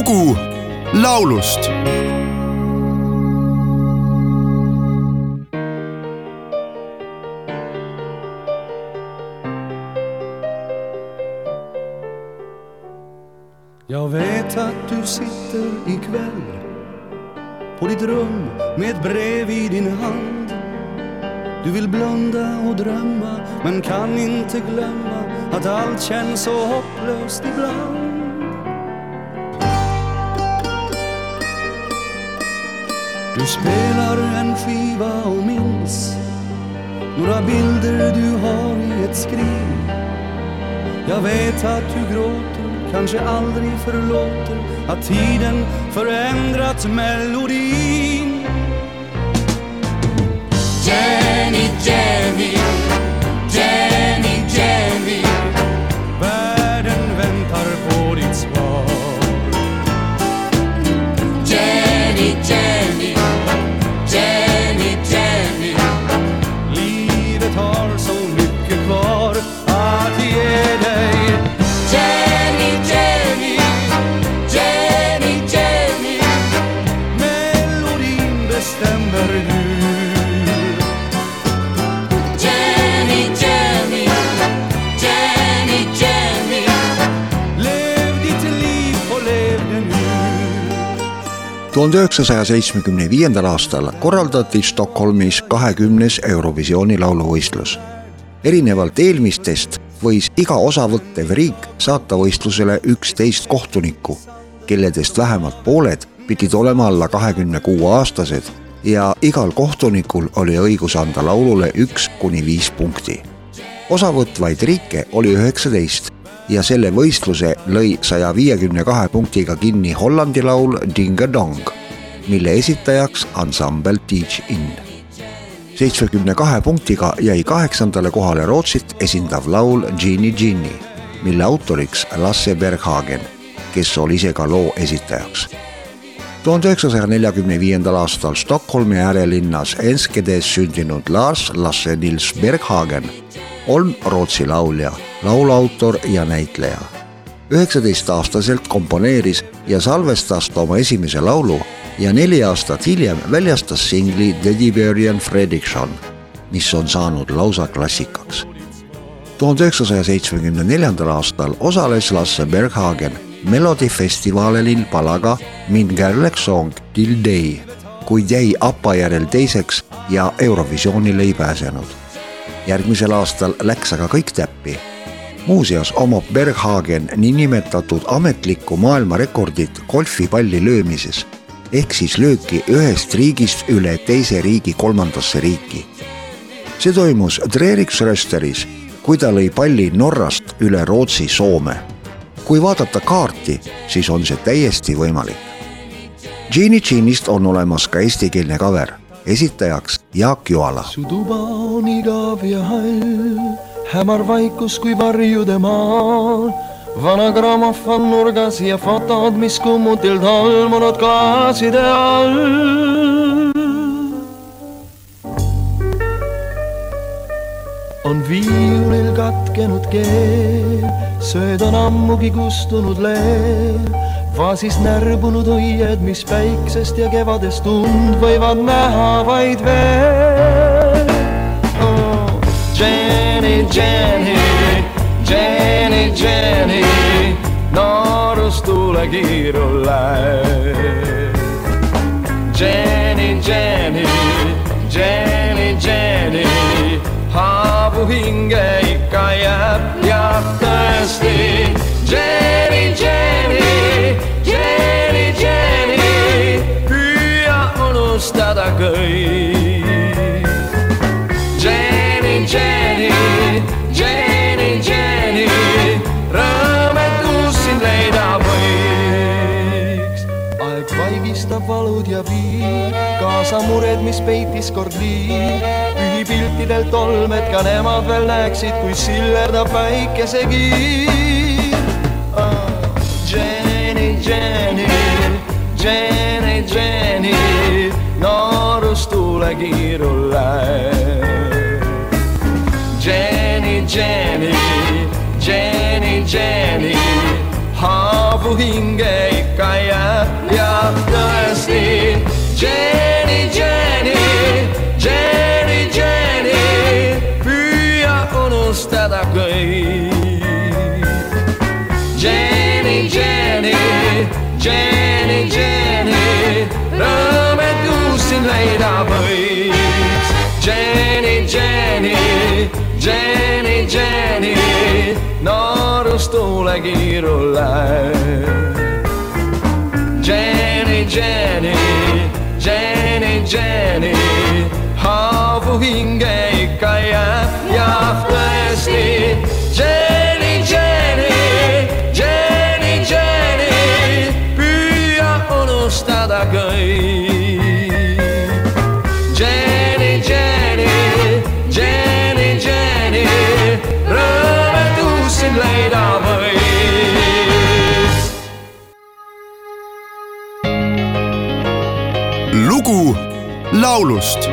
lugu laulust Jag vet att du sitter ikväll på ditt rum med ett brev i din hand. Du vill blunda och drömma men kan inte glömma att allt känns så hopplöst ibland. Du spelar en skiva och minns några bilder du har i ett skrin. Jag vet att du gråter, kanske aldrig förlåter att tiden förändrat melodin. Jenny, Jenny, tuhande üheksasaja seitsmekümne viiendal aastal korraldati Stockholmis kahekümnes Eurovisiooni lauluvõistlus. erinevalt eelmistest võis iga osavõttev riik saata võistlusele üksteist kohtunikku, kelledest vähemalt pooled pidid olema alla kahekümne kuue aastased ja igal kohtunikul oli õigus anda laulule üks kuni viis punkti. osavõtvaid riike oli üheksateist ja selle võistluse lõi saja viiekümne kahe punktiga kinni Hollandi laul Ding a Dong, mille esitajaks ansambel Teach In. seitsmekümne kahe punktiga jäi kaheksandale kohale Rootsit esindav laul Genie Genie, mille autoriks Lasse Berghagen, kes oli ise ka loo esitajaks tuhande üheksasaja neljakümne viiendal aastal Stockholmi äärelinnas Enskedes sündinud Lars Lasse Nils Berghagen on Rootsi laulja, lauluautor ja näitleja. üheksateistaastaselt komponeeris ja salvestas ta oma esimese laulu ja neli aastat hiljem väljastas singli Dediberian Fredriksson, mis on saanud lausa klassikaks. tuhande üheksasaja seitsmekümne neljandal aastal osales Lasse Berghagen melodifestivalil palaga Min Gerlek Song Till Day, kuid jäi APA järel teiseks ja Eurovisioonile ei pääsenud. järgmisel aastal läks aga kõik täppi. Muuseas omab Berghagen niinimetatud ametlikku maailmarekordit golfipalli löömises ehk siis lööki ühest riigist üle teise riigi kolmandasse riiki. see toimus Treriksrösteris, kui ta lõi palli Norrast üle Rootsi Soome kui vaadata kaarti, siis on see täiesti võimalik. Genie Genie'st on olemas ka eestikeelne cover, esitajaks Jaak Joala. su tuba on igav ja hall, hämar vaikus kui varjude maal. vana grammofon nurgas ja fotod, mis kummutilt halmunud klaaside all. on viiulil katkenud keel, sööd on ammugi kustunud leel. vaasis närbunud õied, mis päiksest ja kevadest und võivad näha vaid veel Jenny, Jenny, Jenny, Jenny, noorus tuulekiirul läheb. Jenny, Jenny, Jenny, Jenny, haavu hinge ikka jääb ja tõesti. Jenny, Jenny, vaigistab valud ja viib kaasa mured, mis peitis kord liiv. pühipiltidelt olmed ka nemad veel näeksid, kui sillerdab päikesekiir oh,. Jenny, Jenny, Jenny, Jenny, noorus tuulekiirul läheb. Jenny, Jenny, Jenny, Jenny, haavu haavu hinge ikka Jenny, Jenny, rõõm, et uus sind leida võiks. Jenny, Jenny, Jenny, Jenny, noorus tuulekiirul läheb. Jenny, Jenny, Jenny, Jenny, haavu hinge ikka jääb ja tõesti. Unustada kõik. Jenny, Jenny, Jenny, Jenny, rõõm, et uus sind leida võiks. lugu laulust